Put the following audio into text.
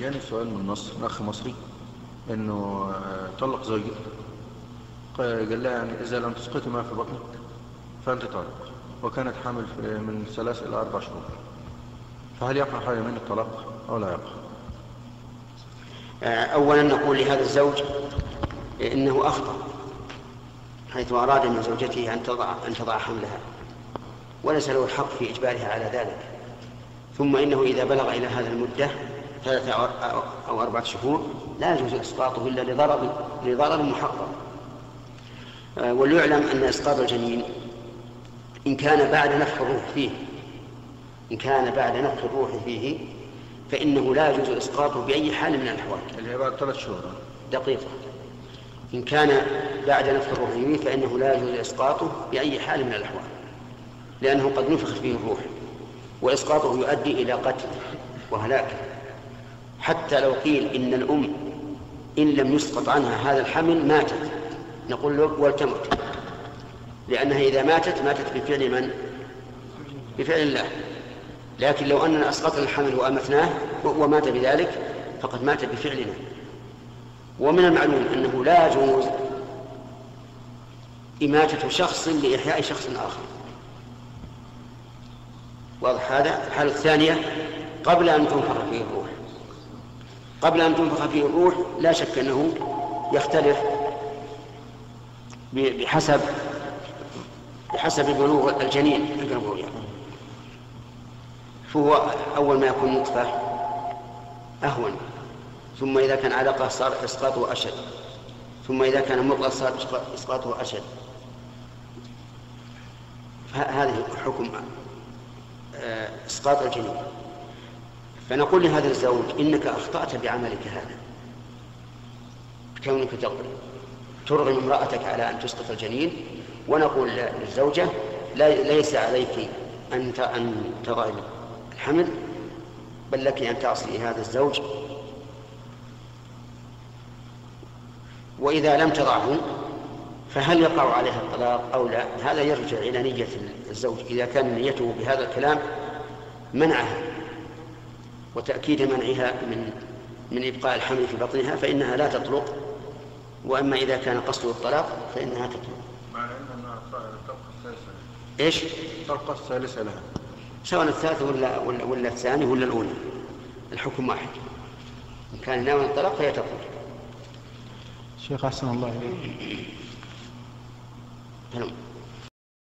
جاني سؤال من مصر أخ مصري إنه آه، طلق زوجته قال لها يعني إذا لم تسقطي ما في بطنك فأنت طالق وكانت حامل من ثلاث إلى أربع شهور. فهل يقع حاجة من الطلاق أو لا يقع؟ آه، أولا نقول لهذا الزوج إنه أخطأ حيث أراد من زوجته أن تضع أن تضع حملها وليس له الحق في إجبارها على ذلك. ثم إنه إذا بلغ إلى هذا المدة ثلاثة أو- أربعة شهور لا يجوز إسقاطه إلا لضرر لضرر محقق. آه، وليعلم أن إسقاط الجنين إن كان بعد نفخ الروح فيه إن كان بعد نفخ الروح فيه فإنه لا يجوز إسقاطه بأي حال من الأحوال. اللي هي بعد ثلاث شهور. دقيقة. إن كان بعد نفخ الروح فيه فإنه لا يجوز إسقاطه بأي حال من الأحوال لأنه قد نفخ فيه الروح وإسقاطه يؤدي إلى قتل وهلاك. حتى لو قيل إن الأم إن لم يسقط عنها هذا الحمل ماتت. نقول له ولتمت لأنها إذا ماتت ماتت بفعل من؟ بفعل الله. لكن لو أننا أسقطنا الحمل وأمتناه ومات بذلك فقد مات بفعلنا. ومن المعلوم أنه لا يجوز إماتة شخص لإحياء شخص آخر. واضح هذا؟ الحالة الثانية قبل أن تنفخ فيه الروح. قبل أن تنفخ فيه الروح لا شك أنه يختلف بحسب بحسب بلوغ الجنين البلوغ فهو أول ما يكون نطفة أهون. ثم إذا كان علقة صار إسقاطه أشد. ثم إذا كان مضغة صار إسقاطه أشد. فهذه حكم آه، إسقاط الجنين. فنقول لهذا الزوج إنك أخطأت بعملك هذا. كونك تغرم ترغم امرأتك على أن تسقط الجنين ونقول للزوجة ليس عليك أن أن تضعي الحمل بل لك أن تعصي هذا الزوج. وإذا لم تضعه فهل يقع عليها الطلاق أو لا؟ هذا يرجع إلى نية الزوج. إذا كان نيته بهذا الكلام منعها. وتأكيد منعها من من إبقاء الحمل في بطنها فإنها لا تطلق. وأما إذا كان قصده الطلاق فإنها تطلق. مع أنها الطلقة الثالثة. إيش؟ الطلقة الثالثة لها. سواء الثالثة ولا ولا, ولا الثانية ولا الأولى. الحكم واحد. إن كان ناوي الطلاق فهي تطلق. شيخ أحسن الله إليك.